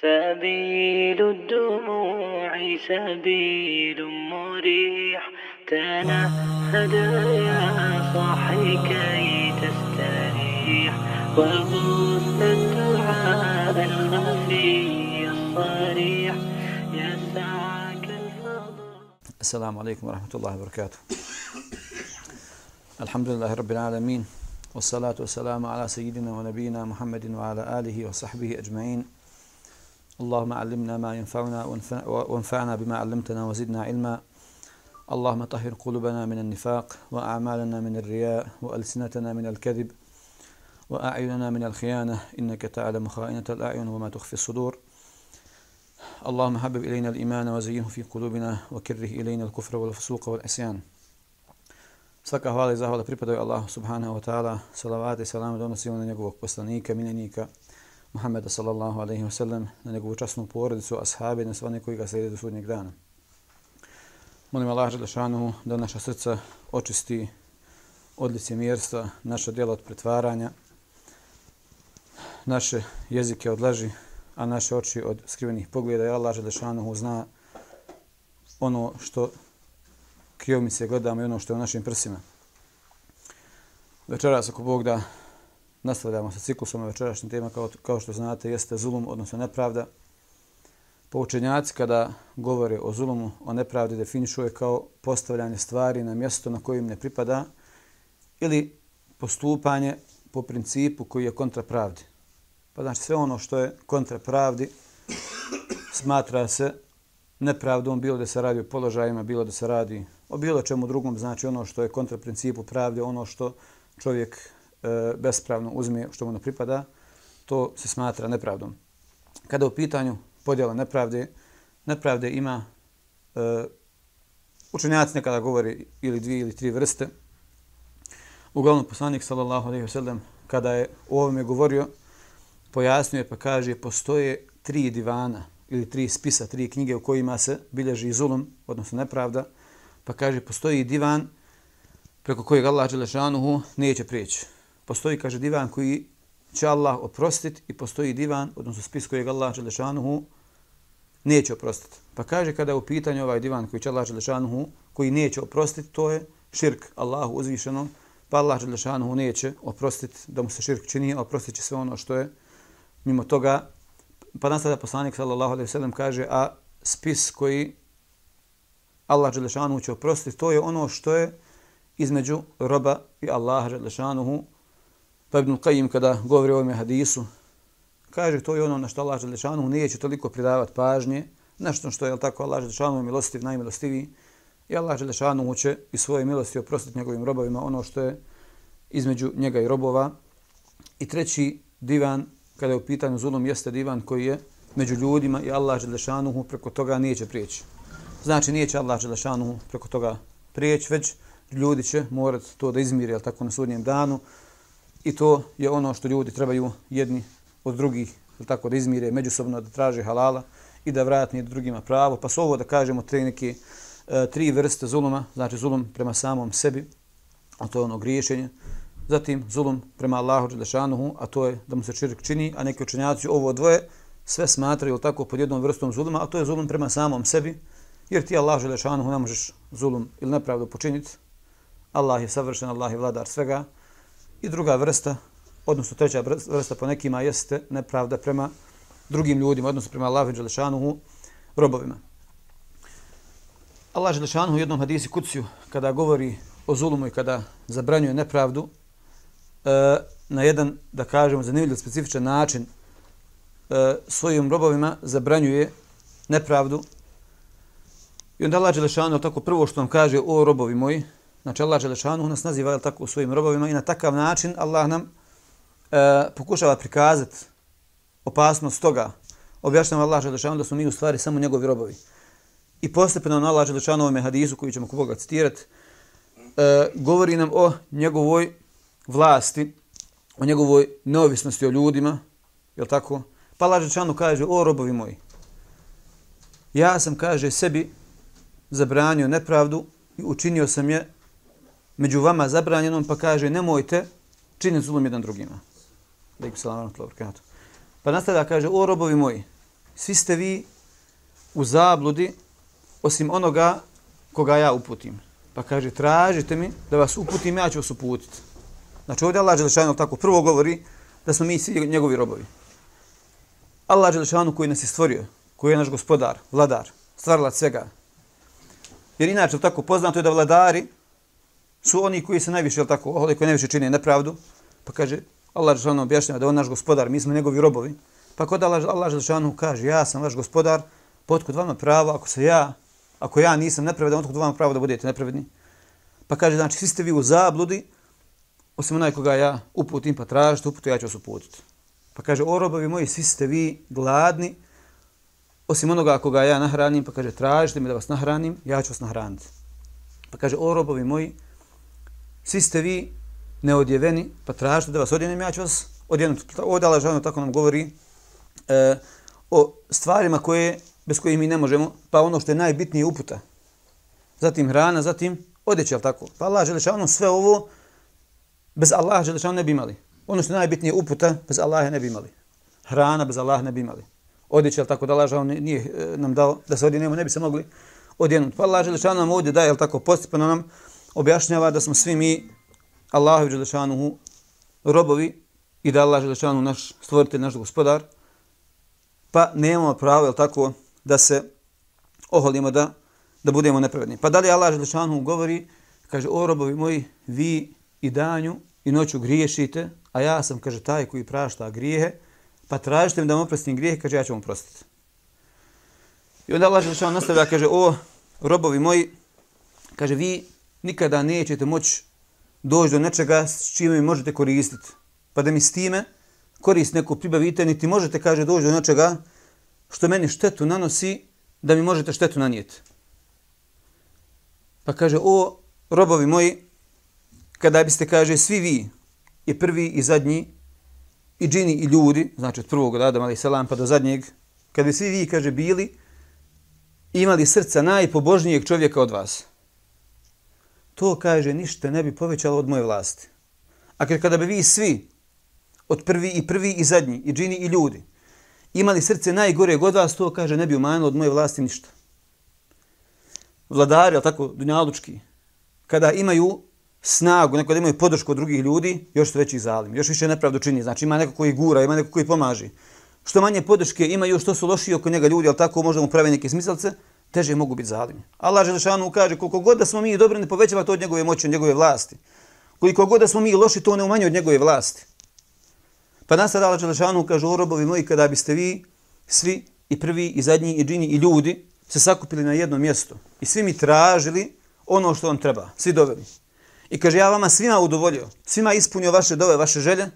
سبيل الدموع سبيل مريح. تنهد يا صاحي كي تستريح. وغص الدعاء الخفي الصريح. يسعك الفضل. السلام عليكم ورحمة الله وبركاته. الحمد لله رب العالمين والصلاة والسلام على سيدنا ونبينا محمد وعلى آله وصحبه أجمعين. اللهم علمنا ما ينفعنا وانفع- وانفعنا بما علمتنا وزدنا علما. اللهم طهر قلوبنا من النفاق وأعمالنا من الرياء وألسنتنا من الكذب وأعيننا من الخيانة. إنك تعلم خائنة الأعين وما تخفي الصدور. اللهم حبب إلينا الإيمان وزينه في قلوبنا وكره إلينا الكفر والفسوق والعصيان. Svaka hvala i zahvala pripadaju Allahu subhanahu wa ta'ala. Salavat i salam donosimo na njegovog poslanika, minenika, Muhammeda sallallahu alaihi wa sallam, na njegovu časnu porodicu, ashabi, na svane koji ga slijede do sudnjeg dana. Molim Allah Želešanu da naša srca očisti od licemjerstva, naša djela od pretvaranja, naše jezike od laži, a naše oči od skrivenih pogleda. I Allah Želešanu zna ono što kriomice gledamo i ono što je u našim prsima. Večeras, ako Bog da, nastavljamo sa ciklusom večerašnje tema, kao, kao što znate, jeste zulum, odnosno nepravda. Poučenjaci kada govore o zulumu, o nepravdi, definišu je kao postavljanje stvari na mjesto na kojim ne pripada ili postupanje po principu koji je kontra pravdi. Pa znači sve ono što je kontra pravdi smatra se nepravdom, bilo da se radi o položajima, bilo da se radi o bilo čemu drugom, znači ono što je kontra principu pravde, ono što čovjek E, bespravno uzme, što mu ne pripada, to se smatra nepravdom. Kada u pitanju podjela nepravde, nepravde ima e, učenjaci nekada govori ili dvije ili tri vrste. Uglavnom poslanik sallallahu alejhi ve sellem kada je o ovome govorio, pojasnio je pa kaže postoje tri divana ili tri spisa, tri knjige u kojima se bilježi zulum, odnosno nepravda, pa kaže postoji divan preko kojeg Allah Đelešanuhu neće prijeći. Postoji, kaže, divan koji će Allah oprostiti i postoji divan, odnosno spis kojeg Allah Želešanuhu neće oprostiti. Pa kaže kada je u pitanju ovaj divan koji će Allah Želešanuhu, koji neće oprostiti, to je širk Allahu uzvišenom, pa Allah Želešanuhu neće oprostiti da mu se širk čini, a oprostit će sve ono što je mimo toga. Pa nastavlja poslanik sallallahu alejhi ve sellem kaže a spis koji Allah Želešanuhu će oprostiti, to je ono što je između roba i Allaha Đelešanuhu. Pa Ibn Qajim kada govori o ovome hadisu, kaže to je ono na što Allah Želešanu neće toliko pridavati pažnje, nešto što je tako Allah Đelešanuhu milostiv, najmilostiviji, i Allah Želešanu će i svoje milosti oprostiti njegovim robovima ono što je između njega i robova. I treći divan, kada je u pitanju zulum, jeste divan koji je među ljudima i Allah Đelešanuhu preko toga neće prijeći. Znači neće Allah Đelešanuhu preko toga prijeći, već ljudi će morati to da izmiri, jel tako, na sudnjem danu. I to je ono što ljudi trebaju jedni od drugih, tako, da izmire međusobno, da traže halala i da vratni drugima pravo. Pa su ovo da kažemo tri neke e, tri vrste zuluma, znači zulum prema samom sebi, a to je ono griješenje. Zatim zulum prema Allahu Đelešanuhu, a to je da mu se čirk čini, a neki učenjaci ovo dvoje sve smatraju tako pod jednom vrstom zuluma, a to je zulum prema samom sebi, jer ti Allahu Đelešanuhu ne možeš zulum ili nepravdu počiniti. Allah je savršen, Allah je vladar svega. I druga vrsta, odnosno treća vrsta po nekima jeste nepravda prema drugim ljudima, odnosno prema Allahu Đelešanuhu, robovima. Allah Đelešanuhu u jednom hadisi kuciju, kada govori o zulumu i kada zabranjuje nepravdu, e, na jedan, da kažemo, zanimljiv, specifičan način e, svojim robovima zabranjuje nepravdu. I onda Allah Đelešanuhu tako prvo što vam kaže o robovi moji, znači Allah Đelešanu nas naziva tako u svojim robovima i na takav način Allah nam e, pokušava prikazati opasnost toga. Objašnjava Allah Đelešanu da smo mi u stvari samo njegovi robovi. I postepeno na Allah Đelešanuhu ovome hadisu koji ćemo kuboga citirati, e, govori nam o njegovoj vlasti, o njegovoj neovisnosti o ljudima, je tako? Pa Allah Đelešanu kaže, o robovi moji, ja sam, kaže, sebi zabranio nepravdu i učinio sam je među vama zabranjenom, pa kaže, nemojte činiti zulum jedan drugima. Aleykum salam wa rahmatullahi wa. Pa nastavlja, kaže, o robovi moji, svi ste vi u zabludi osim onoga koga ja uputim. Pa kaže, tražite mi da vas uputim, ja ću vas uputiti. Znači ovdje Allah Đelešanu tako prvo govori da smo mi svi njegovi robovi. Allah Đelešanu koji nas je stvorio, koji je naš gospodar, vladar, stvarilac svega. Jer inače tako poznato je da vladari su oni koji se najviše, tako, oni koji najviše čine nepravdu. Pa kaže, Allah Žešanu objašnjava da on naš gospodar, mi smo njegovi robovi. Pa kod Allah, Allah Žešanu kaže, ja sam vaš gospodar, pa potkud vama pravo, ako se ja, ako ja nisam nepravedan, otkud vama pravo da budete nepravedni. Pa kaže, znači, svi ste vi u zabludi, osim onaj koga ja uputim, pa tražite uputu, ja ću vas uputiti. Pa kaže, o robovi moji, svi ste vi gladni, osim onoga koga ja nahranim, pa kaže, tražite mi da vas nahranim, ja ću vas nahraniti. Pa kaže, o robovi moji, svi ste vi neodjeveni, pa tražite da vas odjenem, ja ću vas odjenuti. Ovdje Allah tako nam govori e, o stvarima koje, bez kojih mi ne možemo, pa ono što je najbitnije uputa. Zatim hrana, zatim odjeća, tako? Pa Allah Želešanu sve ovo, bez Allaha Želešanu ne bi imali. Ono što je najbitnije uputa, bez Allaha ne bi imali. Hrana bez Allaha ne bi imali. Odjeće, tako da Allah nije e, nam dao da se odjenemo, ne bi se mogli odjenuti. Pa Allah Želešanu nam ovdje daje, ali tako, postupno nam objašnjava da smo svi mi Allahu Đelešanuhu robovi i da Allah Đelešanuhu naš stvoritelj, naš gospodar, pa nemamo pravo, jel tako, da se oholimo da, da budemo nepravedni. Pa dalje Allah Želešanu govori, kaže, o robovi moji, vi i danju i noću griješite, a ja sam, kaže, taj koji prašta grijehe, pa tražite mi da vam oprostim grijehe, kaže, ja ću vam prostiti. I onda Allah Želešan nastavlja, kaže, o, robovi moji, kaže, vi nikada nećete moći doći do nečega s čime mi možete koristiti. Pa da mi s time korist neko pribavite, niti možete, kaže, doći do nečega što meni štetu nanosi, da mi možete štetu nanijeti. Pa kaže, o, robovi moji, kada biste, kaže, svi vi, i prvi i zadnji, i džini i ljudi, znači od prvog od Adama, ali selam, pa do zadnjeg, kada bi svi vi, kaže, bili, imali srca najpobožnijeg čovjeka od vas, to, kaže, ništa ne bi povećalo od moje vlasti. A kada bi vi svi, od prvi i prvi i zadnji, i džini i ljudi, imali srce najgore god vas, to, kaže, ne bi umanjilo od moje vlasti ništa. Vladari, ali tako, dunjalučki, kada imaju snagu, neko da imaju podršku od drugih ljudi, još su veći zalim, još više nepravdu čini. Znači ima neko koji gura, ima neko koji pomaži. Što manje podrške imaju, što su loši oko njega ljudi, ali tako možda mu prave neke smisalce, teže mogu biti zalimi. Allah Želešanu kaže, koliko god da smo mi dobri, ne povećava to od njegove moći, od njegove vlasti. Koliko god da smo mi loši, to ne umanjuje od njegove vlasti. Pa nas sada Allah Želešanu kaže, o robovi moji, kada biste vi, svi, i prvi, i zadnji, i džini, i ljudi, se sakupili na jedno mjesto i svi mi tražili ono što vam treba, svi doveli. I kaže, ja vama svima udovoljio, svima ispunio vaše dove, vaše želje,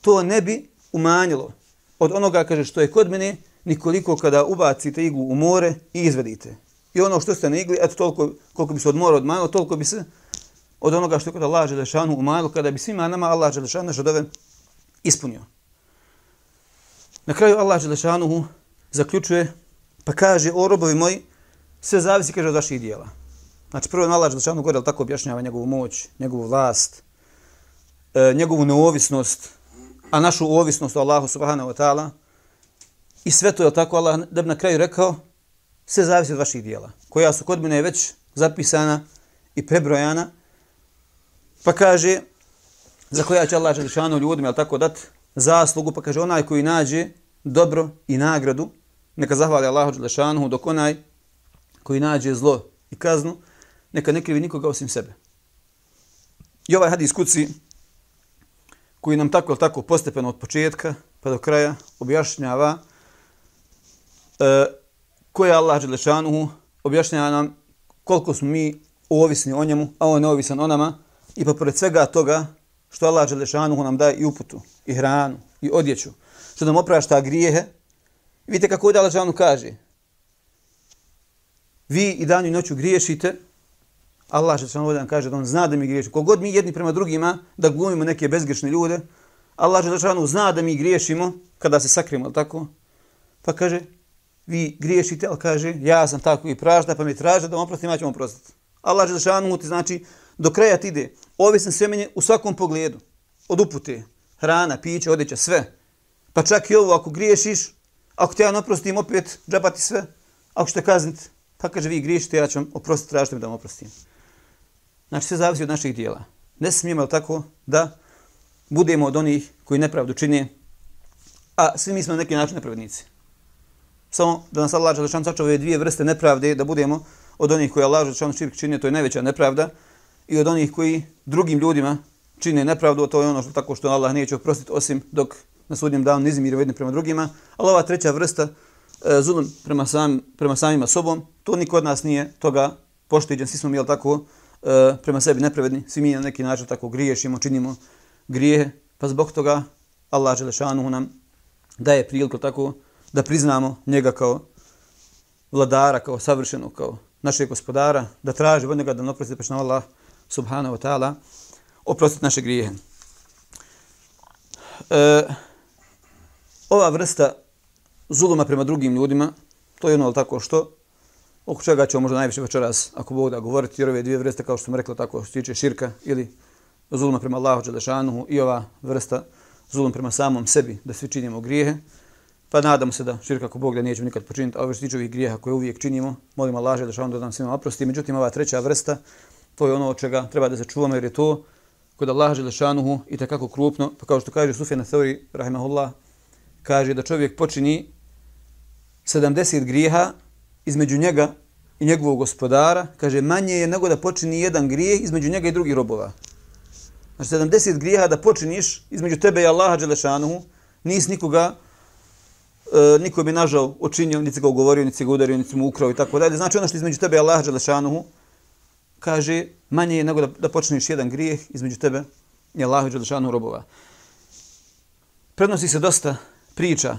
to ne bi umanjilo od onoga, kaže, što je kod mene, nikoliko kada ubacite iglu u more i izvedite. I ono što ste na igli, eto toliko koliko bi se od mora odmanilo, toliko bi se od onoga što je kod Allah Želešanu umanjilo, kada bi svima nama Allah Želešanu naše dove ispunio. Na kraju Allah Želešanu zaključuje, pa kaže, o robovi moji, sve zavisi, kaže, od vaših dijela. Znači, prvo je Allah Želešanu gore, tako objašnjava njegovu moć, njegovu vlast, e, njegovu neovisnost, a našu ovisnost o Allahu subhanahu wa ta'ala. I sve to je tako Allah da bi na kraju rekao, sve zavisi od vaših dijela, koja su kod mene već zapisana i prebrojana. Pa kaže, za koja će Allah Želešanu ljudima, ali tako dat zaslugu, pa kaže, onaj koji nađe dobro i nagradu, neka zahvali Allahu Želešanu, dok onaj koji nađe zlo i kaznu, neka ne krivi nikoga osim sebe. I ovaj hadis kuci, koji nam tako tako postepeno od početka pa do kraja objašnjava e, ko je Allah Đelešanuhu, objašnjava nam koliko smo mi ovisni o njemu, a on je neovisan o nama i pa pored svega toga što Allah Đelešanuhu nam daje i uputu, i hranu, i odjeću, što nam oprašta grijehe. Vidite kako ovdje Allah Đelešanuhu kaže, vi i danju i noću griješite, Allah će ovdje nam kaže da on zna da mi griješimo. Kogod mi jedni prema drugima da glumimo neke bezgrešne ljude, Allah Đelešanuhu zna da mi griješimo kada se sakrimo, tako? Pa kaže, vi griješite, ali kaže, ja sam tako i pražda, pa mi traže da vam oprostim, ja ću vam oprostiti. Allah će da ti znači, do kraja ti ide, ovisan sve menje u svakom pogledu, od upute, hrana, piće, odjeća, sve. Pa čak i ovo, ako griješiš, Ako te ja ne oprostim, opet džabati sve. Ako ćete kazniti, pa kaže vi griješite, ja ću vam oprostiti, tražite mi da vam oprostim. Znači, sve zavisi od naših dijela. Ne smijemo tako da budemo od onih koji nepravdu čine, a svi mi smo na neki način nepravednici. Samo da nas Allah Đelešan sačuva ove dvije vrste nepravde, da budemo od onih koji Allah Đelešan širk čine, to je najveća nepravda, i od onih koji drugim ljudima čine nepravdu, to je ono što tako što Allah neće oprostiti, osim dok na sudnjem danu nizmiri jedni prema drugima. Ali ova treća vrsta, e, zulum prema, sam, prema samima sobom, to niko od nas nije toga poštiđen. Svi smo mi, tako, e, prema sebi nepravedni, svi mi na neki način tako griješimo, činimo grijehe, pa zbog toga Allah Đelešanu nam daje priliku tako da priznamo njega kao vladara, kao savršenog, kao našeg gospodara, da traži od njega da oprosti pa Allah subhanahu wa ta'ala oprostiti naše grijehe. E, ova vrsta zuluma prema drugim ljudima, to je ono tako što, oko čega ćemo možda najviše večeras, ako Bog da govoriti, jer ove dvije vrste, kao što sam rekla, tako što tiče širka ili zuluma prema Allahu Đelešanuhu i ova vrsta zulum prema samom sebi, da svi činimo grijehe, pa nadamo se da širka ako Bog da nećemo nikad počiniti, a ove što tiče ovih grijeha koje uvijek činimo, molimo Allah Đalešanuhu da nam svima oprosti. Međutim, ova treća vrsta, to je ono od čega treba da se čuvamo, jer je to kod Allaha Đelešanuhu i takako krupno, pa kao što kaže Sufjan Theori, rahimahullah, kaže da čovjek počini 70 grijeha između njega i njegovog gospodara, kaže manje je nego da počini jedan grijeh između njega i drugih robova. Znači 70 grijeha da počiniš između tebe i Allaha Đelešanuhu, nis nikoga, e, niko bi nažal učinio, niti ga ugovorio, niti ga udario, niti mu ukrao i tako dalje. Znači ono što između tebe i Đelešanuhu, kaže manje je nego da, da počneš jedan grijeh između tebe i Allah Đelešanuhu robova. Prednosi se dosta priča,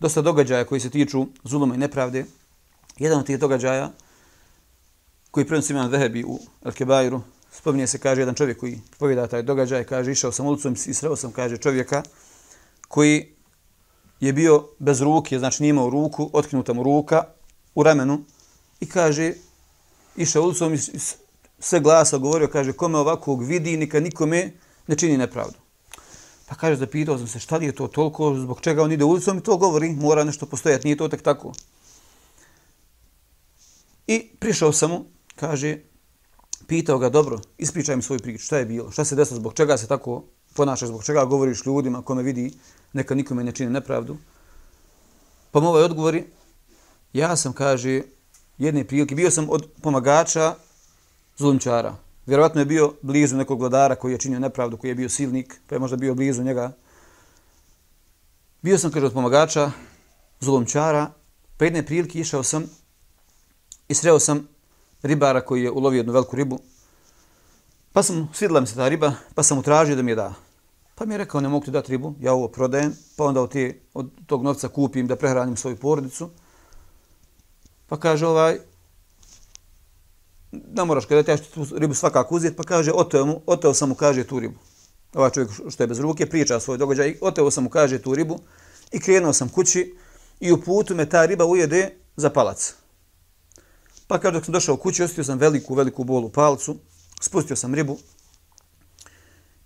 dosta događaja koji se tiču zuluma i nepravde. Jedan od tih događaja koji prenosi imam Vehebi u Al-Kebairu, spominje se, kaže, jedan čovjek koji povijeda taj događaj, kaže, išao sam ulicom i sreo sam, kaže, čovjeka koji je bio bez ruke, znači nije imao ruku, otknuta mu ruka u ramenu i kaže, išao ulicom i sve glasa govorio, kaže, kome ovakvog vidi, nikad nikome ne čini nepravdu. Pa kaže, zapitao sam se, šta li je to toliko, zbog čega on ide ulicom i to govori, mora nešto postojati, nije to tek tako. I prišao sam mu, kaže, pitao ga, dobro, ispričaj mi svoju priču, šta je bilo, šta se desilo, zbog čega se tako ponašaš, zbog čega govoriš ljudima, kome vidi, neka nikome ne čini nepravdu. Pa mu ovaj odgovori, ja sam, kaže, jedne prilike, bio sam od pomagača zulumčara. Vjerovatno je bio blizu nekog vladara koji je činio nepravdu, koji je bio silnik, pa je možda bio blizu njega. Bio sam, kaže, od pomagača zulumčara, pa jedne prilike išao sam i sreo sam ribara koji je ulovio jednu veliku ribu. Pa sam, svidla mi se ta riba, pa sam mu tražio da mi je da. Pa mi je rekao, ne mogu ti dati ribu, ja ovo prodajem, pa onda od, te, od tog novca kupim da prehranim svoju porodicu. Pa kaže ovaj, ne moraš kada ti tu ribu svakako uzeti, pa kaže, oteo, mu, oteo sam mu, kaže, tu ribu. Ovaj čovjek što je bez ruke, priča svoj događaj, oteo sam mu, kaže, tu ribu i krenuo sam kući i u putu me ta riba ujede za palac. Pa kaže, dok sam došao kući, osjetio sam veliku, veliku bol u palcu, spustio sam ribu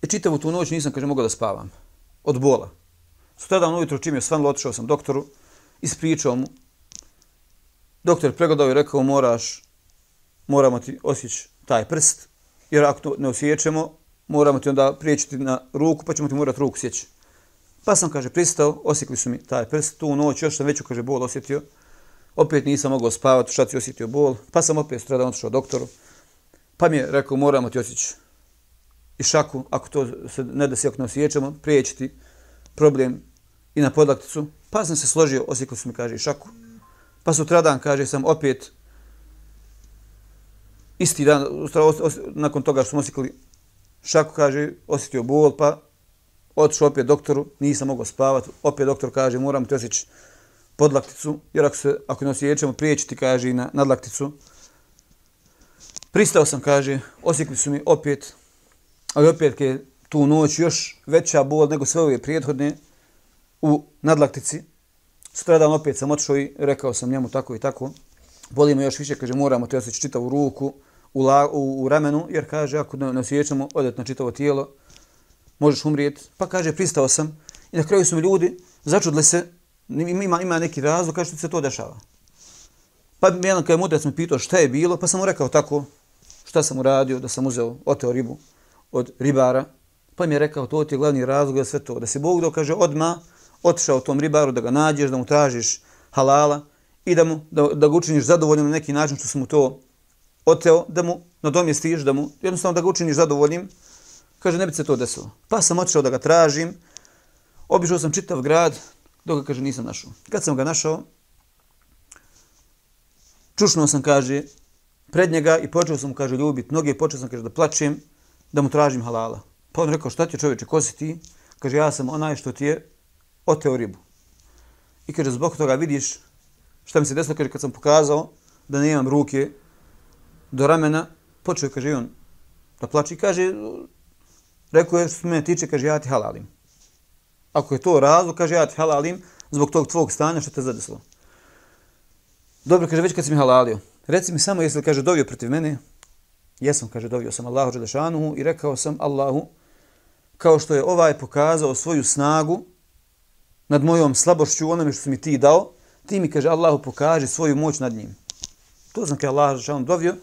i čitavu tu noć nisam, kaže, mogao da spavam. Od bola. Sutradan ujutro čim je svanilo, otišao sam doktoru, ispričao mu. Doktor pregledao i rekao, moraš moramo ti osjeći taj prst, jer ako to ne osjećemo, moramo ti onda priječiti na ruku, pa ćemo ti morati ruku sjeći. Pa sam, kaže, pristao, osjekli su mi taj prst, tu noć, još sam veću, kaže, bol osjetio. Opet nisam mogao spavati, šta ti osjetio bol, pa sam opet sutradan otišao doktoru. Pa mi je rekao, moramo ti osjeći i šaku, ako to se ne desi, ako ne osjećamo, priječiti problem i na podlakticu. Pa sam se složio, osjekao su mi, kaže, i šaku. Pa sutradan, kaže, sam opet isti dan, nakon toga što smo osjekali šaku, kaže, osjetio bol, pa otišao opet doktoru, nisam mogao spavati, opet doktor kaže, moram ti osjeći podlakticu, jer ako, se, ako ne osjećamo, priječiti, kaže, na nadlakticu. Pristao sam, kaže, osjekli su mi opet, ali opet je tu noć još veća bol nego sve ove prijethodne u nadlaktici. Sutradan opet sam otišao i rekao sam njemu tako i tako. Boli me još više, kaže, moramo te osjeći čitavu ruku, u, la, u, u ramenu, jer kaže, ako ne, ne osjećamo odet na čitavo tijelo, možeš umrijeti. Pa kaže, pristao sam. I na kraju su mi ljudi začudili se ima, ima, ima neki razlog, kaže što se to dešava. Pa jedan kada je mudrac me pitao šta je bilo, pa sam mu rekao tako, šta sam uradio, da sam uzeo, oteo ribu od ribara, pa mi je rekao, to ti je glavni razlog za sve to, da se Bog dokaže odma otišao tom ribaru, da ga nađeš, da mu tražiš halala i da, mu, da, da ga učiniš zadovoljnim na neki način što sam mu to oteo, da mu nadomjestiš, da mu jednostavno da ga učiniš zadovoljnim, kaže, ne bi se to desilo. Pa sam otišao da ga tražim, obišao sam čitav grad, dok ga, kaže, nisam našao. Kad sam ga našao, čušnuo sam, kaže, pred njega i počeo sam, kaže, ljubit noge, počeo sam, kaže, da plačem, da mu tražim halala. Pa on rekao, šta ti čovječe, ko si ti? Kaže, ja sam onaj što ti je oteo ribu. I kaže, zbog toga vidiš šta mi se desilo, kaže, kad sam pokazao da ne imam ruke do ramena, počeo, kaže, on da plači. I kaže, rekao je, što se mene tiče, kaže, ja ti halalim. Ako je to razlog, kaže, ja ti halalim zbog tog tvog stanja što te zadesilo. Dobro, kaže, već kad si mi halalio, reci mi samo, jesi li, kaže, dovio protiv mene? Jesam, kaže, dovio sam Allahu Đelešanuhu i rekao sam Allahu, kao što je ovaj pokazao svoju snagu nad mojom slabošću, onome što si mi ti dao, ti mi, kaže, Allahu pokaže svoju moć nad njim. To znači Allah Đelešanuhu dovio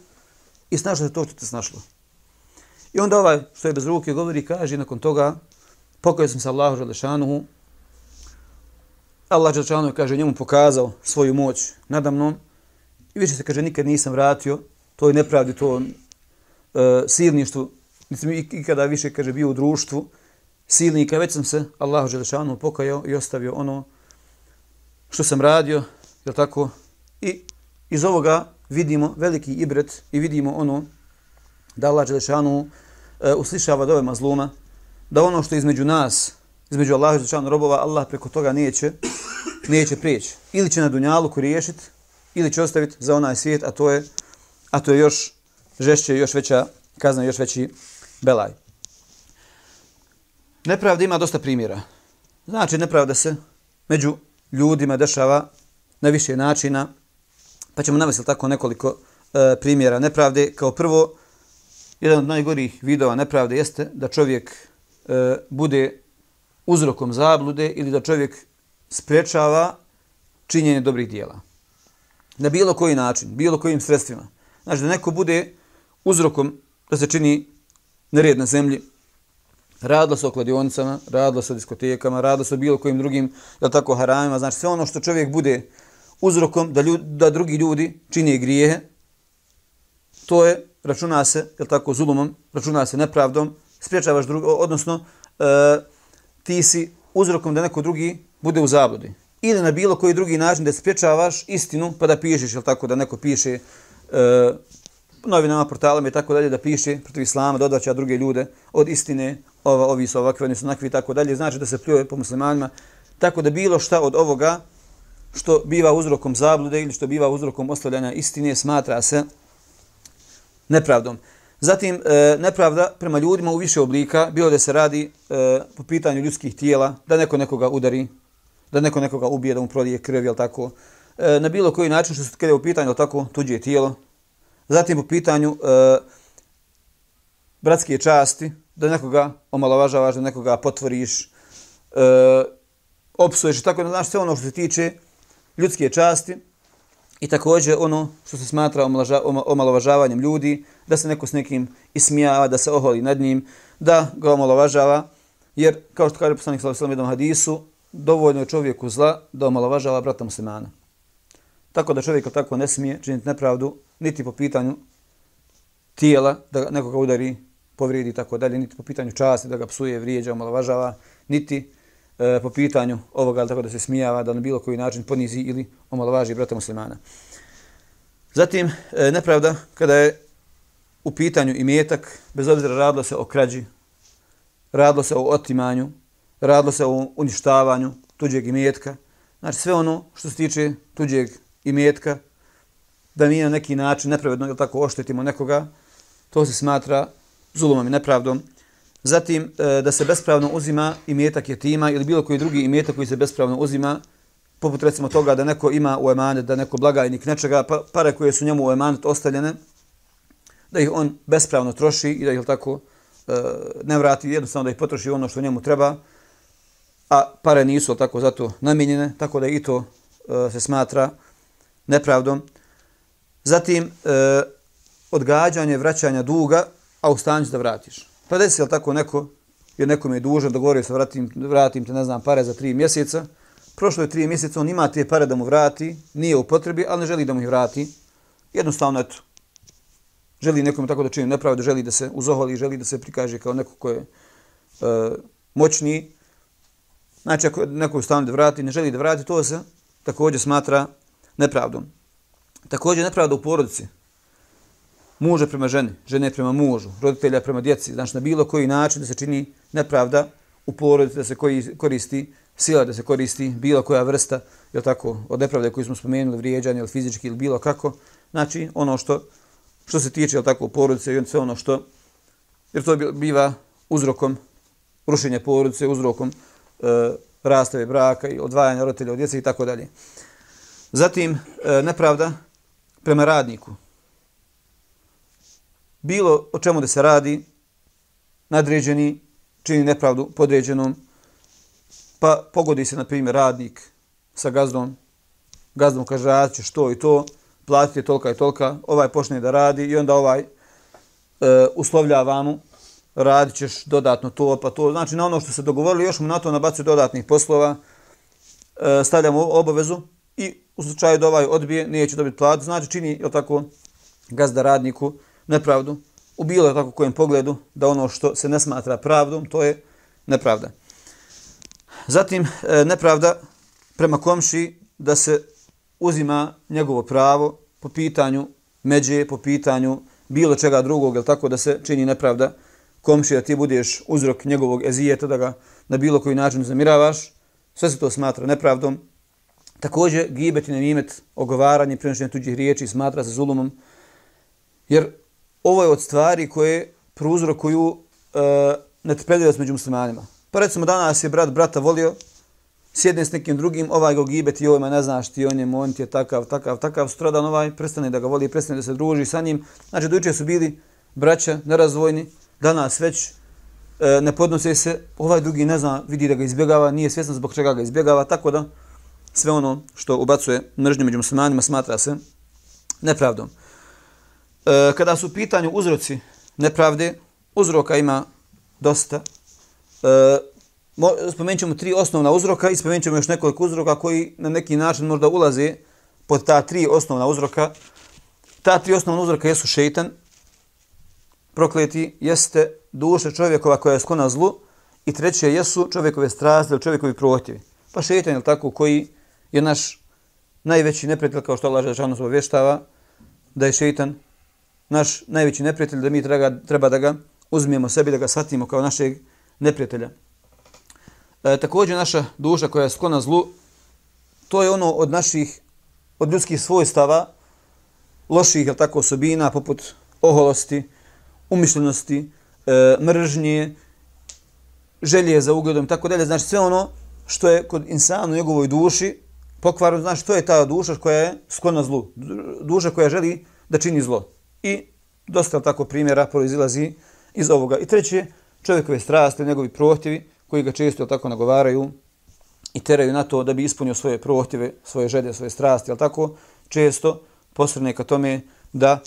i snašao se to što te snašlo. I onda ovaj što je bez ruke govori, kaže, nakon toga, pokajao sam se Allahu Đelešanuhu, Allah Đelešanuhu kaže, njemu pokazao svoju moć nadamnom i više se, kaže, nikad nisam vratio, toj nepravdi, to uh, silništvu, nisam ikada više, kaže, bio u društvu silnika, već sam se Allahu Želešanu pokajao i ostavio ono što sam radio, je tako? I iz ovoga vidimo veliki ibret i vidimo ono da Allah Želešanu e, uslišava dove mazluma, da ono što između nas, između Allaha Želešanu robova, Allah preko toga neće, neće prijeći. Ili će na dunjalu riješiti, ili će ostaviti za onaj svijet, a to je, a to je još žešće, još veća kazna, još veći belaj. Nepravda ima dosta primjera. Znači, nepravda se među ljudima dešava na više načina, pa ćemo navesti tako nekoliko e, primjera nepravde. Kao prvo, jedan od najgorih vidova nepravde jeste da čovjek e, bude uzrokom zablude ili da čovjek sprečava činjenje dobrih dijela. Na bilo koji način, bilo kojim sredstvima. Znači da neko bude uzrokom da se čini nered na zemlji, radilo se o kladionicama, radilo se o diskotekama, radilo se o bilo kojim drugim, da tako, haramima, znači sve ono što čovjek bude uzrokom da, ljud, da drugi ljudi čini grijehe, to je, računa se, je tako, zulumom, računa se nepravdom, spriječavaš drugo, odnosno, e, ti si uzrokom da neko drugi bude u zabludi. Ili na bilo koji drugi način da spriječavaš istinu, pa da pišeš, je tako, da neko piše e, novinama, portalama i tako dalje, da piše protiv islama, dodaća druge ljude od istine, ova, ovi su ovakvi, oni su onakvi i tako dalje, znači da se pljuje po muslimanima, tako da bilo šta od ovoga što biva uzrokom zablude ili što biva uzrokom ostavljanja istine smatra se nepravdom. Zatim, e, nepravda prema ljudima u više oblika, bilo da se radi e, po pitanju ljudskih tijela, da neko nekoga udari, da neko nekoga ubije, da mu prolije krv, jel tako, e, na bilo koji način što se kada je u pitanju, tako, tuđe tijelo. Zatim, po pitanju e, bratske časti, da nekoga omalovažavaš, da nekoga potvoriš, e, opsuješ i tako, da znaš sve ono što se tiče ljudske časti i također ono što se smatra omalovažavanjem ljudi, da se neko s nekim ismijava, da se oholi nad njim, da ga omalovažava, jer kao što kaže poslanik sallallahu alejhi ve sellem u hadisu, dovoljno je čovjeku zla da omalovažava brata muslimana. Tako da čovjek tako ne smije činiti nepravdu niti po pitanju tijela da nekoga udari, povrijedi tako dalje, niti po pitanju časti da ga psuje, vrijeđa, omalovažava, niti e, po pitanju ovoga tako da se smijava, da na bilo koji način ponizi ili omalovaži brata muslimana. Zatim, e, nepravda kada je u pitanju imetak, bez obzira radilo se o krađi, radilo se o otimanju, radilo se o uništavanju tuđeg imetka, znači sve ono što se tiče tuđeg imetka, da mi na neki način nepravedno ili tako oštetimo nekoga, to se smatra zulumom i nepravdom. Zatim, e, da se bespravno uzima imetak jetima ili bilo koji drugi imetak koji se bespravno uzima, poput recimo toga da neko ima u emanet, da neko blagajnik nečega, pa, pare koje su njemu u emanet ostavljene, da ih on bespravno troši i da ih tako e, ne vrati, jednostavno da ih potroši ono što njemu treba. a pare nisu tako zato namijenjene, tako da i to e, se smatra nepravdom. Zatim, e, odgađanje vraćanja duga, a u stanju da vratiš. Pa desi li tako neko, jer nekom je dužan, dogovorio se vratim, vratim te, ne znam, pare za tri mjeseca, prošlo je tri mjeseca, on ima te pare da mu vrati, nije u potrebi, ali ne želi da mu ih vrati. Jednostavno, eto, želi nekom tako da čini nepravdu, želi da se uzoholi, želi da se prikaže kao neko ko je e, moćniji. Znači, ako neko stane da vrati, ne želi da vrati, to se također smatra nepravdom. Također nepravda u porodici. Muže prema ženi, žene prema mužu, roditelja prema djeci. Znači, na bilo koji način da se čini nepravda u porodici, da se koristi sila, da se koristi bilo koja vrsta, je tako, od nepravde koju smo spomenuli, vrijeđanje ili fizički ili bilo kako. Znači, ono što što se tiče, je tako, porodice i sve ono što, jer to biva uzrokom rušenja porodice, uzrokom e, rastave braka i odvajanja roditelja od djece i tako dalje. Zatim, e, nepravda prema radniku. Bilo o čemu da se radi, nadređeni čini nepravdu podređenom, pa pogodi se, na primjer, radnik sa gazdom, gazdom kaže, radit što i to, platite tolika i tolika, ovaj počne da radi i onda ovaj e, uslovljava mu, radit ćeš dodatno to, pa to. Znači na ono što se dogovorili, još mu na to nabacuje dodatnih poslova, e, stavljamo obavezu i u slučaju da ovaj odbije, neće dobiti platu. Znači čini, je tako, gazda radniku nepravdu u bilo tako kojem pogledu da ono što se ne smatra pravdom, to je nepravda. Zatim, e, nepravda prema komši da se uzima njegovo pravo po pitanju međe, po pitanju bilo čega drugog, jel tako da se čini nepravda komši, da ti budeš uzrok njegovog ezijeta, da ga na bilo koji način zamiravaš, sve se to smatra nepravdom. Također, gibet i nemimet, ogovaranje, prenošenje tuđih riječi, smatra se zulumom, jer ovo je od stvari koje prouzrokuju e, netrpeljivost među muslimanima. Pa recimo danas je brat brata volio, sjedne s nekim drugim, ovaj go i ovaj ne znaš ti on je, on ti je takav, takav, takav, stradan ovaj prestane da ga voli, prestane da se druži sa njim. Znači, dojuče su bili braća, nerazvojni, danas već e, ne podnose se, ovaj drugi ne zna, vidi da ga izbjegava, nije svjesno zbog čega ga izbjegava, tako da sve ono što ubacuje mržnju među muslimanima smatra se nepravdom. E, kada su u pitanju uzroci nepravde, uzroka ima dosta. E, spomenut ćemo tri osnovna uzroka i spomenut ćemo još nekoliko uzroka koji na neki način možda ulaze pod ta tri osnovna uzroka. Ta tri osnovna uzroka jesu šeitan, prokleti, jeste duša čovjekova koja je sklona zlu i treće jesu čovjekove strasti ili čovjekovi prohtjevi. Pa šeitan je tako koji je naš najveći neprijatelj kao što Allah Žešanu se obavještava da je šeitan naš najveći neprijatelj da mi treba, treba da ga uzmijemo sebi, da ga shvatimo kao našeg neprijatelja. E, također naša duša koja je sklona zlu, to je ono od naših, od ljudskih svojstava, loših, je tako, osobina, poput oholosti, umišljenosti, e, mržnje, želje za ugledom, tako dalje. Znači sve ono što je kod insana u njegovoj duši Pokvaru, znači to je ta duša koja je sklona zlu. Duša koja želi da čini zlo. I dosta tako primjera proizilazi iz ovoga. I treće, čovjekove strasti, njegovi prohtjevi, koji ga često tako nagovaraju i teraju na to da bi ispunio svoje prohtjeve, svoje želje, svoje strasti, ali tako često posredne ka tome da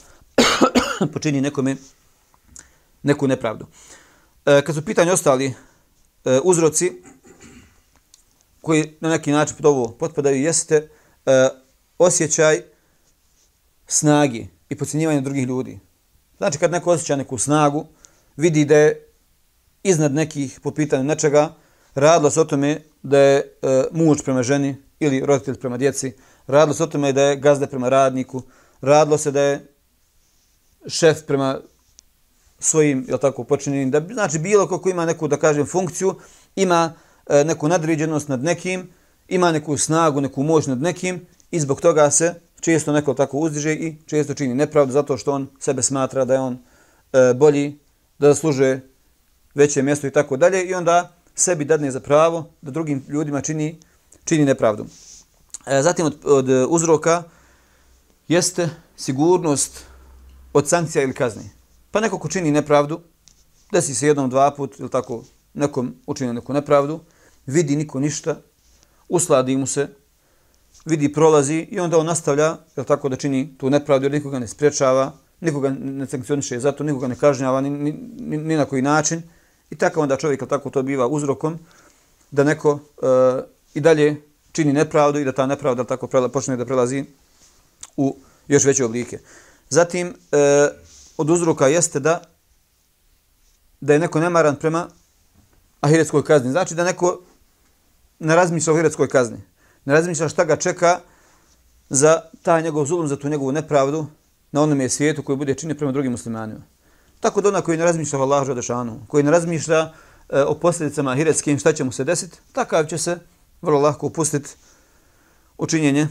počini nekome neku nepravdu. E, kad su pitanje ostali e, uzroci koji na neki način pod ovo potpadaju, jeste e, osjećaj snagi i pocijenjivanje drugih ljudi. Znači kad neko osjeća neku snagu, vidi da je iznad nekih po pitanju nečega, radilo se o tome da je e, muž prema ženi ili roditelj prema djeci, radilo se o tome da je gazda prema radniku, radilo se da je šef prema svojim, je tako, počinjenim, da znači bilo ko ima neku, da kažem, funkciju, ima E, neku nadređenost nad nekim, ima neku snagu, neku moć nad nekim i zbog toga se često neko tako uzdiže i često čini nepravdu zato što on sebe smatra da je on e, bolji, da zaslužuje veće mjesto i tako dalje i onda sebi dadne za pravo da drugim ljudima čini, čini nepravdu. E, zatim od, od uzroka jeste sigurnost od sankcija ili kazni. Pa neko ko čini nepravdu, desi se jednom, dva put ili tako nekom učini neku nepravdu vidi niko ništa, usladi mu se, vidi prolazi i onda on nastavlja, jel tako da čini tu nepravdu, jer nikoga ne spriječava, nikoga ne sankcioniše zato, nikoga ne kažnjava ni, ni, ni, ni na koji način. I tako onda čovjek, tako to biva uzrokom, da neko e, i dalje čini nepravdu i da ta nepravda tako prela, počne da prelazi u još veće oblike. Zatim, e, od uzroka jeste da da je neko nemaran prema ahiretskoj kazni. Znači da neko ne razmišlja o ahiretskoj kazni. Ne razmišlja šta ga čeka za taj njegov zulum, za tu njegovu nepravdu na onome svijetu koji bude činio prema drugim muslimanima. Tako da ona koji ne razmišlja o Allahu Žadešanu, koji ne razmišlja e, o posljedicama ahiretskim, šta će mu se desiti, takav će se vrlo lahko upustiti u činjenje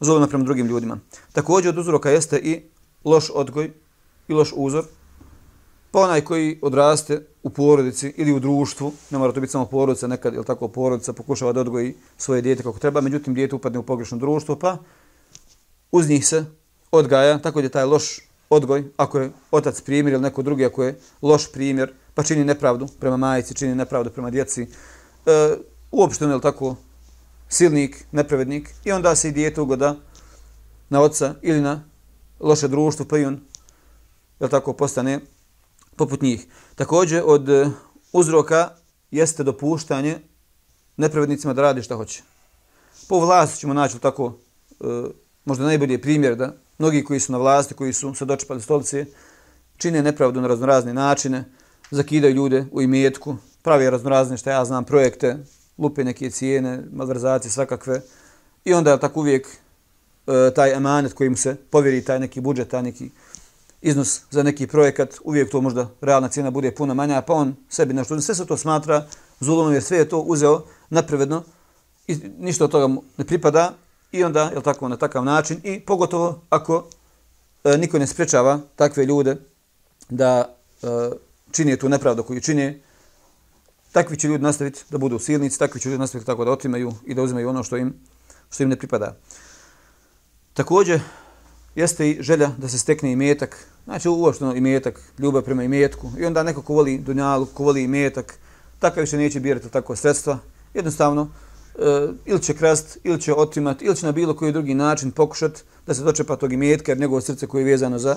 zuluma prema drugim ljudima. Također od uzroka jeste i loš odgoj i loš uzor, Pa onaj koji odraste u porodici ili u društvu, ne mora to biti samo porodica, nekad ili tako porodica pokušava da odgoji svoje dijete kako treba, međutim dijete upadne u pogrešno društvo, pa uz njih se odgaja, tako da je taj loš odgoj, ako je otac primjer ili neko drugi, ako je loš primjer, pa čini nepravdu prema majici, čini nepravdu prema djeci, e, uopšte je tako silnik, nepravednik, i onda se i dijete ugoda na oca ili na loše društvo, pa i on, je tako, postane poput njih. Također od e, uzroka jeste dopuštanje nepravednicima da radi šta hoće. Po vlasti ćemo naći tako e, možda najbolji primjer da mnogi koji su na vlasti, koji su se dočepali stolice, čine nepravdu na raznorazne načine, zakidaju ljude u imetku, pravi raznorazne, šta ja znam, projekte, lupe neke cijene, malverzacije svakakve. I onda tako uvijek e, taj emanet kojim se povjeri taj neki budžet, taj neki iznos za neki projekat, uvijek to možda realna cijena bude puno manja, pa on sebi nešto, sve se to smatra zulumom jer sve je to uzeo naprevedno i ništa od toga mu ne pripada i onda, je tako, na takav način i pogotovo ako e, niko ne sprečava takve ljude da e, čini tu nepravdu koju čini, takvi će ljudi nastaviti da budu silnici, takvi će ljudi nastaviti tako da otimaju i da uzimaju ono što im, što im ne pripada. Također, jeste i želja da se stekne imetak, znači uopšteno imetak, ljubav prema imetku. I onda neko ko voli dunjalu, ko voli imetak, takav više neće birati tako sredstva. Jednostavno, e, ili će krast, ili će otimat, ili će na bilo koji drugi način pokušat da se dočepa tog imetka, jer njegovo srce koje je vezano za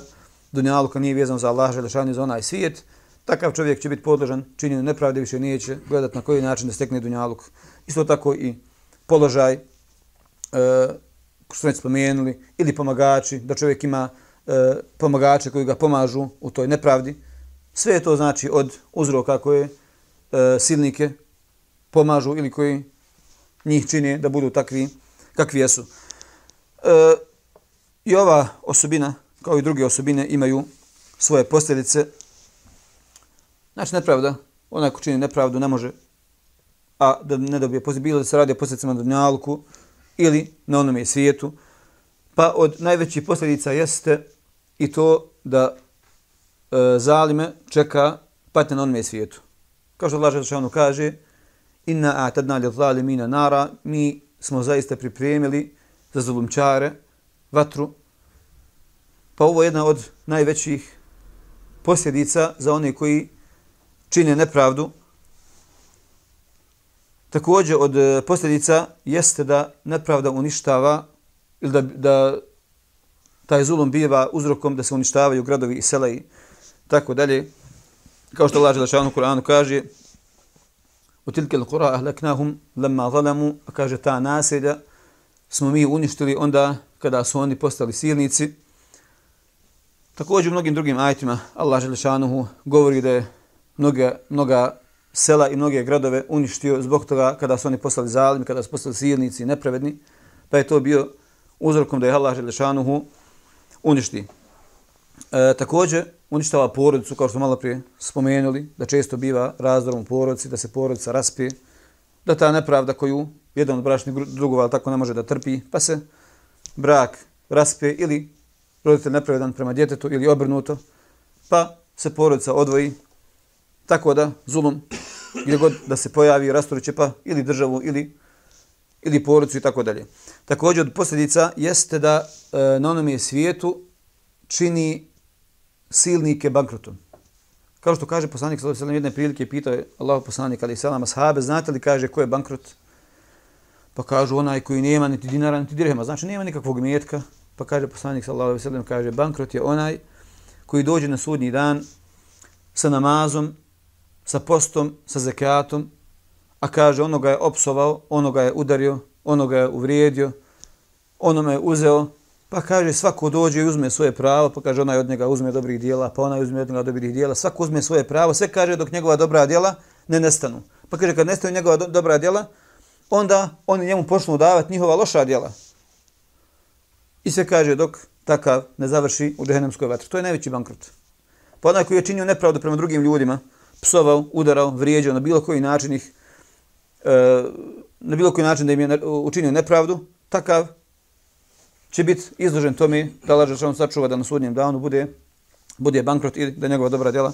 dunjalu, kad nije vezano za Allah, Želešan za onaj svijet, takav čovjek će biti podložan činjenju nepravde, više neće gledat na koji način da stekne dunjaluk. Isto tako i položaj, e, što već spomenuli, ili pomagači, da čovjek ima e, pomagače koji ga pomažu u toj nepravdi. Sve to znači od uzroka koje e, silnike pomažu ili koji njih čine da budu takvi kakvi jesu. E, I ova osobina, kao i druge osobine, imaju svoje posljedice. Znači, nepravda, onaj ko čini nepravdu ne može, a da ne dobije posljedice, bilo da se radi o posljedicama na dunjalku, ili na onome svijetu. Pa od najvećih posljedica jeste i to da e, zalime čeka patnje na onome svijetu. Kao što Allah Žešanu kaže, inna a'tadna li zalimina nara, mi smo zaista pripremili za zulumčare vatru. Pa ovo je jedna od najvećih posljedica za one koji čine nepravdu Također od e, posljedica jeste da nepravda uništava ili da, da taj zulum biva uzrokom da se uništavaju gradovi i sela i tako dalje. Kao što Allah Želešanu u Kur'anu kaže u tilke l'kura ahlaknahum lemma zalamu kaže ta naselja smo mi uništili onda kada su oni postali silnici. Također u mnogim drugim ajtima Allah Želešanu govori da je mnoga, mnoga sela i mnoge gradove uništio zbog toga kada su oni poslali zalimi, kada su poslali silnici i nepravedni, pa je to bio uzrokom da je Allah Želešanuhu uništi. E, također, uništava porodicu, kao što malo prije spomenuli, da često biva razdorom u porodici, da se porodica raspije, da ta nepravda koju jedan od bračnih drugova tako ne može da trpi, pa se brak raspije ili roditelj nepravedan prema djetetu ili obrnuto, pa se porodica odvoji, tako da zulum gdje god da se pojavi rastoruće pa ili državu ili ili porodicu i tako dalje. Također od posljedica jeste da e, na onome svijetu čini silnike bankrotom. Kao što kaže poslanik sallallahu alejhi ve sellem jedne prilike pitao je Allahu poslanik alejhi selam ashabe, znate li kaže ko je bankrot? Pa kažu onaj koji nema niti dinara niti dirhema, znači nema nikakvog imetka. Pa kaže poslanik sallallahu alejhi ve sellem kaže bankrot je onaj koji dođe na sudnji dan sa namazom, sa postom, sa zekatom, a kaže onoga je opsovao, onoga je udario, onoga je uvrijedio, onome je uzeo, pa kaže svako dođe i uzme svoje pravo, pa kaže onaj od njega uzme dobrih dijela, pa onaj uzme od njega dobrih dijela, svako uzme svoje pravo, sve kaže dok njegova dobra dijela ne nestanu. Pa kaže kad nestanu njegova do dobra dijela, onda oni njemu počnu davati njihova loša dijela. I sve kaže dok takav ne završi u džehennemskoj vatri. To je najveći bankrot. Pa onaj koji je činio nepravdu prema drugim ljudima, psovao, udarao, vrijeđao na bilo koji način ih, e, na bilo koji način da im je učinio nepravdu, takav će biti izložen tome da laže što on sačuva da na sudnjem danu bude, bude bankrot ili da njegova dobra djela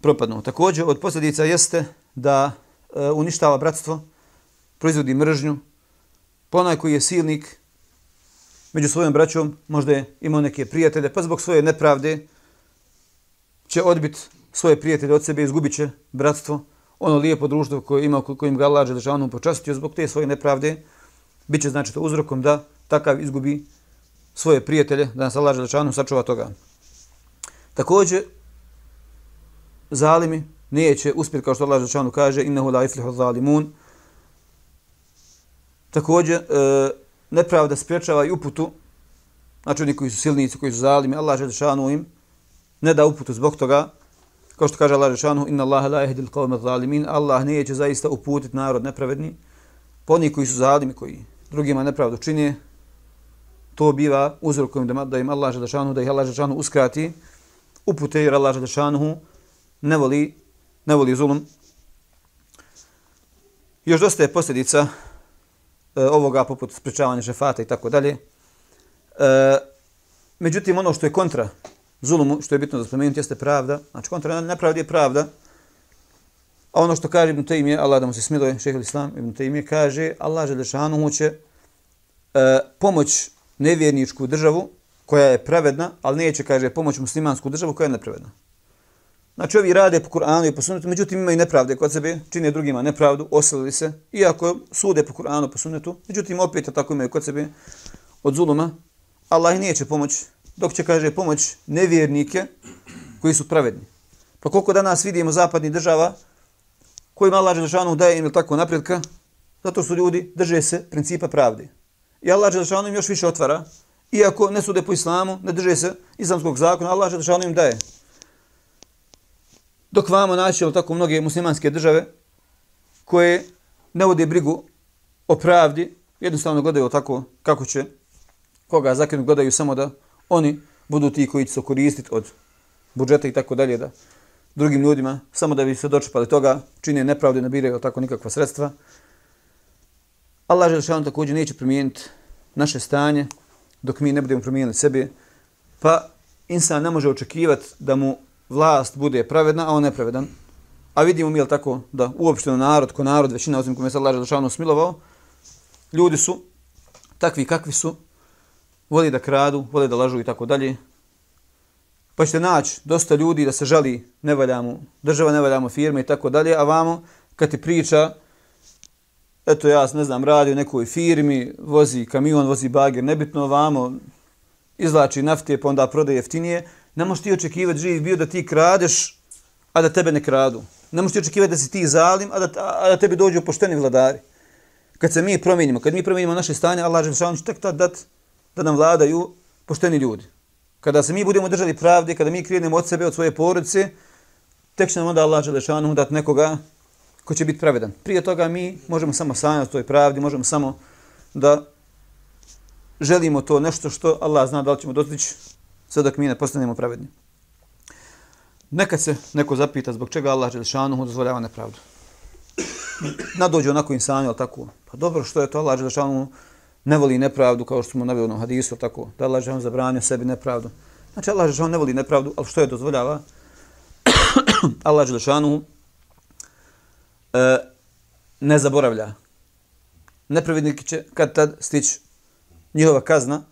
propadnu. Također od posljedica jeste da e, uništava bratstvo, proizvodi mržnju, pa ponaj koji je silnik među svojom braćom, možda je imao neke prijatelje, pa zbog svoje nepravde će odbiti svoje prijatelje od sebe, izgubit će bratstvo, ono lijepo društvo koje ima, kojim ga Allah da počastio zbog te svoje nepravde, bit će znači to uzrokom da takav izgubi svoje prijatelje, da nas Allah Želešanu sačuva toga. Također, zalimi neće uspjeti, kao što Allah Želešanu kaže, innehu la iflihu zalimun. Također, e, nepravda spriječava i uputu, znači oni koji su silnici, koji su zalimi, Allah Želešanu im ne da uputu zbog toga, kao što kaže Allah Žešanu, inna Allah la ihdil qavme zalimin, Allah neće zaista uputiti narod nepravedni, po oni koji su zalimi, koji drugima nepravdu čini, to biva uzrokom da, da im Allah Žešanu, da ih Allah Žešanu uskrati, upute jer Allah Žešanu ne voli, ne voli zulum. Još dosta je posljedica e, ovoga poput sprečavanja šefata i tako dalje. E, međutim, ono što je kontra zulumu, što je bitno da spomenuti, jeste pravda. Znači, kontra nepravdi je pravda. A ono što kaže Ibn Taymije, Allah da mu se smiluje, šeheh Islam, Ibn Taymije kaže, Allah Želešanu će e, pomoć nevjerničku državu koja je pravedna, ali neće, kaže, pomoć muslimansku državu koja je nepravedna. Znači, ovi rade po Kur'anu i po sunnetu, međutim imaju nepravde kod sebe, čine drugima nepravdu, oselili se, iako sude po Kur'anu i po sunnetu, međutim opet tako imaju kod sebe od zuluma, Allah neće pomoći dok će, kaže, pomoć nevjernike koji su pravedni. Pa koliko danas vidimo zapadnih država, kojima Allah Želešanu daje im tako napredka, zato su ljudi, drže se principa pravde. I Allah Želešanu im još više otvara. Iako ne sude po islamu, ne drže se islamskog zakona, Allah Želešanu im daje. Dok vamo naći tako mnoge muslimanske države koje ne vode brigu o pravdi, jednostavno gledaju tako kako će koga zakinu gledaju samo da oni budu ti koji će se koristiti od budžeta i tako dalje da drugim ljudima, samo da bi se dočepali toga, čine nepravde, ne biraju tako nikakva sredstva. Allah Želešanu također neće promijeniti naše stanje dok mi ne budemo promijenili sebe. Pa insan ne može očekivati da mu vlast bude pravedna, a on nepravedan. A vidimo mi je tako da uopšteno narod, ko narod, većina osim kome se Allah Želešanu smilovao, ljudi su takvi kakvi su, voli da kradu, voli da lažu i tako dalje. Pa ćete naći dosta ljudi da se žali ne valjamo, država ne valjamo firme i tako dalje, a vamo kad ti priča eto ja ne znam, radi u nekoj firmi, vozi kamion, vozi bager, nebitno vamo, izlači nafte pa onda prodaje jeftinije, ne možeš ti očekivati živ bio da ti kradeš, a da tebe ne kradu. Ne možeš ti očekivati da si ti zalim, a da, a da tebi dođu pošteni vladari. Kad se mi promijenimo, kad mi promijenimo naše stanje, Allah će tek tad dati da nam vladaju pošteni ljudi. Kada se mi budemo držali pravde, kada mi krenemo od sebe, od svoje porodice, tek će nam onda Allah Želešanu dati nekoga ko će biti pravedan. Prije toga mi možemo samo sanjati o toj pravdi, možemo samo da želimo to nešto što Allah zna da li ćemo dostići sve dok mi ne postanemo pravedni. Nekad se neko zapita zbog čega Allah Želešanu dozvoljava nepravdu. Nadođe onako insani, ali tako. Pa dobro, što je to Allah Želešanu ne voli nepravdu, kao što smo naveli u hadisu, tako. Da Allah Žešan zabranio sebi nepravdu. Znači Allah Žešan ne voli nepravdu, ali što je dozvoljava? Allah Žešanu e, ne zaboravlja. Nepravednik će kad tad stići njihova kazna.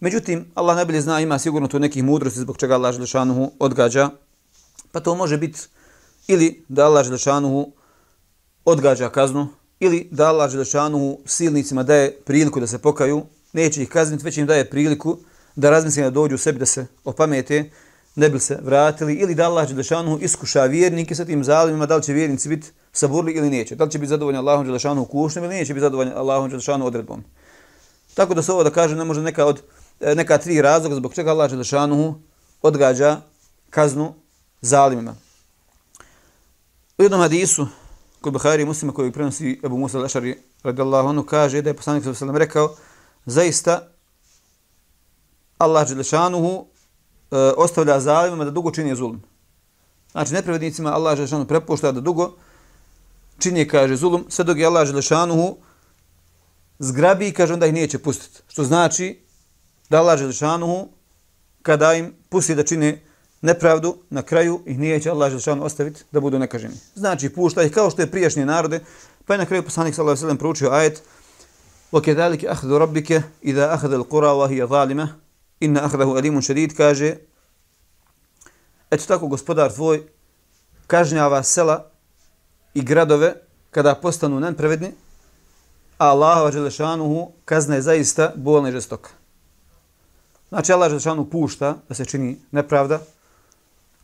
Međutim, Allah najbolje zna, ima sigurno tu nekih mudrosti zbog čega Allah Želešanuhu odgađa Pa to može biti ili da Allah Želešanuhu odgađa kaznu, ili da Allah Želešanu silnicima daje priliku da se pokaju, neće ih kazniti, već im daje priliku da razmisli da dođu u sebi da se opamete, ne bi se vratili, ili da Allah Želešanu iskuša vjernike sa tim zalimima, da li će vjernici biti saburli ili neće, da li će biti zadovoljni Allahom Želešanuhu kušnjem ili neće biti zadovoljni Allahom Želešanu odredbom. Tako da se ovo da kažem ne može neka od e, neka tri razloga zbog čega Allah Želešanu odgađa kaznu zalimima. U jednom hadisu kod Buhari i muslima koji prenosi Ebu Musa al-Ašari radijallahu anhu kaže da je poslanik sallallahu alejhi rekao zaista Allah Želešanuhu e, ostavlja zalimima da dugo čini zulm. Znači nepravednicima Allah Želešanuhu prepušta da dugo čini, kaže, zulum, sve dok je Allah Želešanuhu zgrabi i kaže onda ih neće pustiti. Što znači da Allah Želešanuhu kada im pusti da čine nepravdu, na kraju ih nije će Allah Želešanu ostaviti da budu nekaženi. Znači, pušta ih kao što je prijašnje narode, pa je na kraju poslanik sallallahu alejhi ve sellem proučio ajet: وَكَذَلِكَ kedalike رَبِّكَ إِذَا idha akhadha al-qura wa hiya zalima, inna akhdahu alimun shadid." Kaže: Eto tako gospodar tvoj kažnjava sela i gradove kada postanu nepravedni, a Allah Želešanuhu kazna je zaista bolna i žestoka. Znači, Allah Želešanu pušta da se čini nepravda,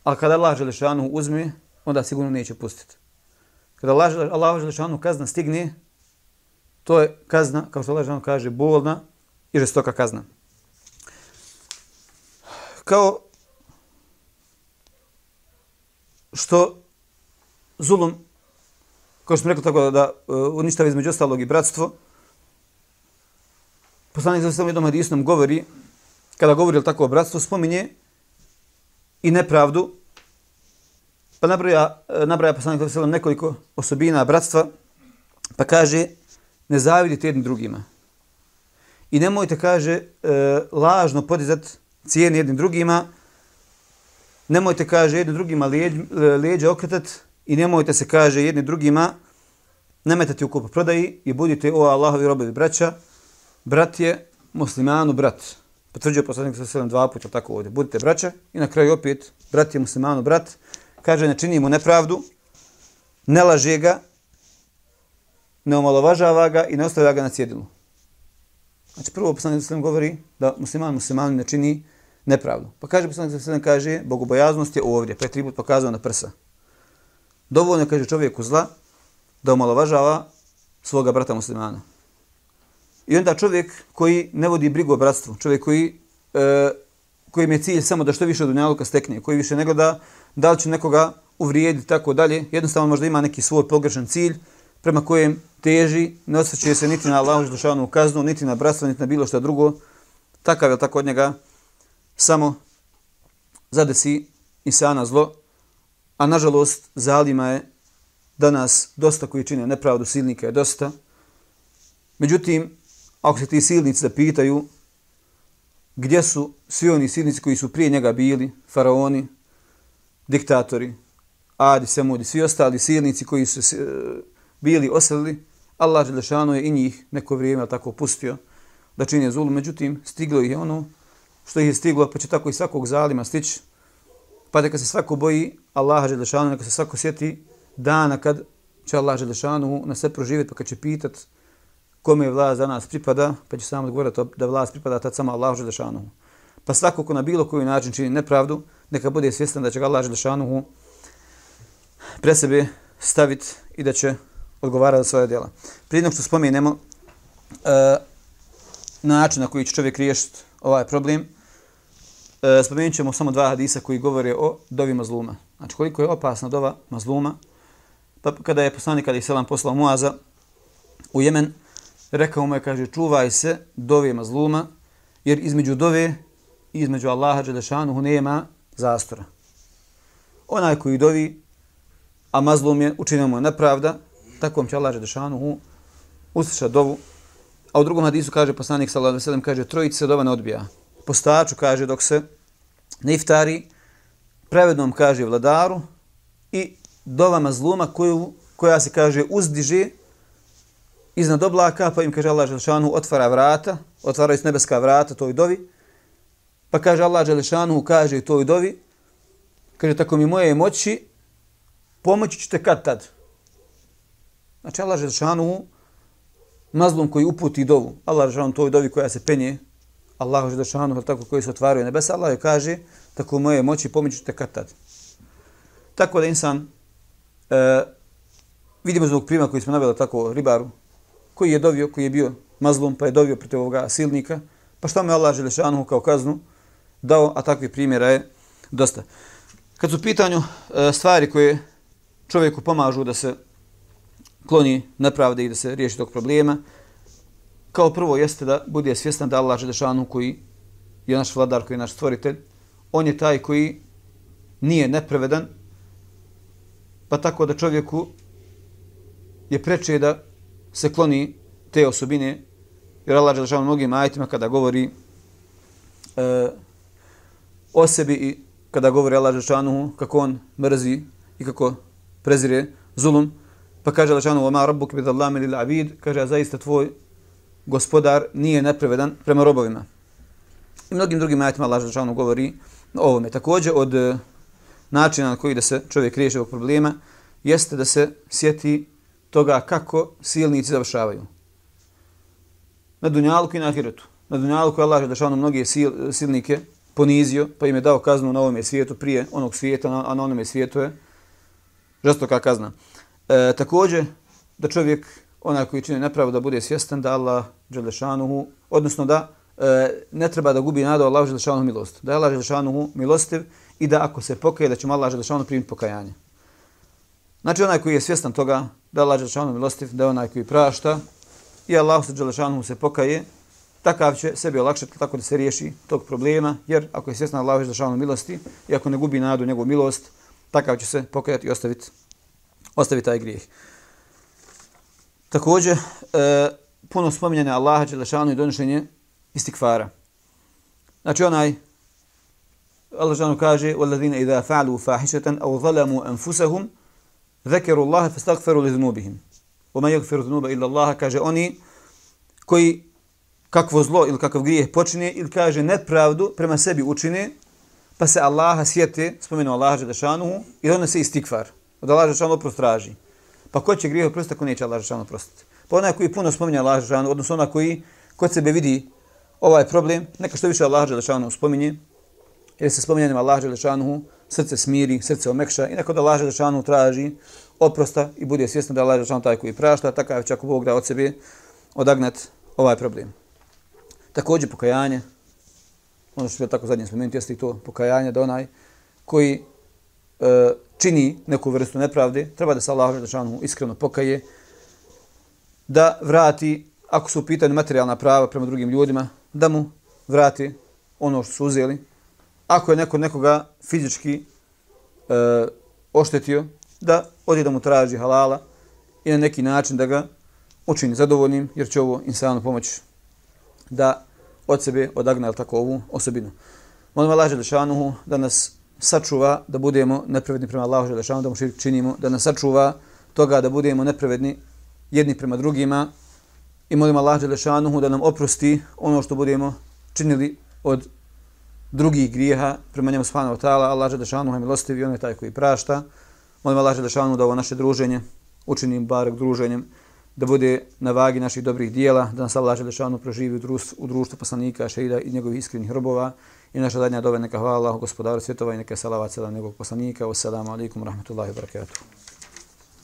Ali kada Allah Želešanu uzme, onda sigurno neće pustiti. Kada Allah, Allah Želešanu kazna stigne, to je kazna, kao što Allah Želešanu kaže, bolna i žestoka kazna. Kao što zulum, kao što smo rekli tako da uh, uništava između ostalog i bratstvo, poslanik za jednom hadisnom govori, kada govori tako o bratstvu, spominje i nepravdu, pa nabraja, nabraja poslanik sallam nekoliko osobina bratstva, pa kaže ne zavidite jednim drugima. I nemojte, kaže, e, lažno podizati cijene jednim drugima, nemojte, kaže, jednim drugima leđ, okretat i nemojte se, kaže, jednim drugima nemetati u kupu prodaji i budite o Allahovi robovi braća, brat je muslimanu brat. Potvrđuje poslanik sa selem dva puta tako ovdje. Budite braća i na kraju opet brat je muslimanu brat. Kaže ne čini mu nepravdu, ne laže ga, ne omalovažava ga i ne ostavlja ga na cjedilu. Znači prvo poslanik sa selem govori da musliman muslimanu ne čini nepravdu. Pa kaže poslanik sa selem kaže bogobojaznost je ovdje. Pa je tribut pokazao na prsa. Dovoljno kaže čovjeku zla da omalovažava svoga brata muslimana. I onda čovjek koji ne vodi brigu o bratstvu, čovjek koji, e, koji je cilj samo da što više od unjaluka stekne, koji više ne gleda da li će nekoga uvrijediti tako dalje, jednostavno možda ima neki svoj pogrešan cilj prema kojem teži, ne osjećuje se niti na Allahu ždušavnu kaznu, niti na bratstvo, niti na bilo što drugo, takav je tako od njega samo zadesi i sana zlo, a nažalost zalima je danas dosta koji čine nepravdu silnika je dosta. Međutim, ako se ti silnici zapitaju gdje su svi oni silnici koji su prije njega bili, faraoni, diktatori, adi, semudi, svi ostali silnici koji su eh, bili oselili, Allah Želešanu je i njih neko vrijeme tako pustio da čine zulu. Međutim, stiglo ih je ono što ih je stiglo, pa će tako i svakog zalima stići. Pa neka se svako boji Allaha Želešanu, neka se svako sjeti dana kad će Allah Želešanu na sve proživjeti, pa kad će pitati kome vlast za nas pripada, pa će samo odgovoriti da vlast pripada tad samo Allahu Želešanuhu. Pa svako ko na bilo koji način čini nepravdu, neka bude svjestan da će ga Allah Želešanuhu pre sebe staviti i da će odgovarati za svoje djela. Prije što spomenemo uh, način na koji će čovjek riješiti ovaj problem, uh, spomenut ćemo samo dva hadisa koji govore o dovi mazluma. Znači koliko je opasna dova mazluma, pa kada je poslanik Ali selam poslao Muaza u Jemen, rekao mu je, kaže, čuvaj se dove mazluma, jer između dove i između Allaha Đelešanuhu nema zastora. Onaj koji dovi, a mazlum je učinio mu nepravda, takvom će Allah Đelešanuhu usliša dovu. A u drugom hadisu kaže poslanik sallallahu alejhi ve sellem kaže trojica se dova ne odbija. Postaču kaže dok se ne iftari pravednom kaže vladaru i dova mazluma koju koja se kaže uzdiže iznad oblaka, pa im kaže Allah Želešanu otvara vrata, otvaraju se nebeska vrata toj dovi, pa kaže Allah Želešanu kaže toj dovi, kaže, tako mi moje moći, pomoći ću te kad tad. Znači, Allah Želešanu, mazlom koji uputi dovu, Allah Želešanu toj dovi koja se penje, Allah Želešanu, tako koji se otvaraju nebesa, Allah joj kaže, tako moje moći, pomoći ću te kad tad. Tako da insan, e, vidimo zbog prima koji smo navjeli tako ribaru, koji je dovio, koji je bio mazlum, pa je dovio protiv ovoga silnika, pa što me Allah Želešanu kao kaznu dao, a takvi primjera je dosta. Kad su u pitanju e, stvari koje čovjeku pomažu da se kloni nepravde i da se riješi tog problema, kao prvo jeste da bude svjestan da Allah Želešanu koji je naš vladar, koji je naš stvoritelj, on je taj koji nije nepravedan, pa tako da čovjeku je preče da se kloni te osobine, jer Allah Želešanu mnogim ajitima kada govori e, o sebi i kada govori Allah Želešanu kako on mrzi i kako prezire zulum, pa kaže Allah Želešanu وَمَا رَبُّكِ بِذَ اللَّهِ مِلِ الْعَبِيدِ kaže, a zaista tvoj gospodar nije nepravedan prema robovima. I mnogim drugim ajitima Allah Želešanu govori o ovome. Također od e, načina na koji da se čovjek riješi ovog problema jeste da se sjeti toga kako silnici završavaju. Na dunjalku i na ahiretu. Na dunjalku je Allah Želešanu mnoge sil, silnike ponizio, pa im je dao kaznu na ovom svijetu prije onog svijeta, a na onom svijetu je žestoka kazna. E, također, da čovjek, onaj koji čini nepravo, da bude svjestan da Allah Želešanuhu, odnosno da e, ne treba da gubi nadu Allah Želešanuhu milost. Da je Allah Želešanuhu milostiv i da ako se pokaje, da će mu Allah Želešanuhu primiti pokajanje. Znači, onaj koji je svjestan toga da Allah Želešanuhu milostiv, da je onaj koji prašta i Allah Želešanuhu se pokaje, takav će sebi olakšati tako da se riješi tog problema, jer ako je svjestan Allah Želešanuhu milosti i ako ne gubi nadu njegovu milost, takav će se pokajati i ostaviti ostavi taj grijeh. Također, e, puno spominjanja Allaha Đelešanu i donošenje istikfara. Znači onaj, Allah Đelešanu kaže وَالَّذِينَ إِذَا فَعْلُوا فَاحِشَةً أَوْ ظَلَمُوا أَنفُسَهُمْ Zekeru Allahe fastagferu li zunubihim. Oma yakferu zunuba illa Allaha, kaže oni koji kakvo zlo ili kakav grijeh počine ili kaže nepravdu prema sebi učine, pa se Allaha sjete, spomenu Allaha Žadašanuhu, i onda se istikvar. Od Allaha Žadašanuhu oprost traži. Pa ko će grijeh oprostiti ako neće Allaha Žadašanuhu oprostiti? Pa onaj koji puno spominja Allaha Žadašanuhu, odnosno onaj koji kod sebe vidi ovaj problem, neka što više Allaha Žadašanuhu spominje, jer se spominjanjem Allaha Žadašanuhu srce smiri, srce omekša i neko da Allah Žešanu traži oprosta i bude svjesno da Allah Žešanu taj koji prašta, takav će ako Bog da od sebe odagnat ovaj problem. Također pokajanje, ono što je tako zadnje spomenuti, jeste i to pokajanje da onaj koji e, čini neku vrstu nepravde, treba da se Allah Želešanu iskreno pokaje, da vrati, ako su u pitanju materijalna prava prema drugim ljudima, da mu vrati ono što su uzeli. Ako je neko nekoga fizički e, oštetio, da odi da mu traži halala i na neki način da ga učini zadovoljnim, jer će ovo insanu pomoći da od sebe odagna tako ovu osobinu. Molim Allah Želešanuhu da nas sačuva da budemo nepravedni prema Allahu Želešanuhu, da mu širk činimo, da nas sačuva toga da budemo nepravedni jedni prema drugima i molimo Allah Želešanuhu da nam oprosti ono što budemo činili od drugih grijeha prema njemu subhanahu wa ta'ala. Allah Želešanu je milostiv i on je taj koji prašta. Molim Allah Želešanu da ovo naše druženje učinim barek druženjem, da bude na vagi naših dobrih dijela, da nas Allah Želešanu proživi u društvu, u društvu poslanika, šeida i njegovih iskrenih robova. I naša zadnja dove neka hvala Allahu gospodaru svjetova i neka salavat selam njegovog poslanika. Wassalamu alaikum wa rahmatullahi wa barakatuh.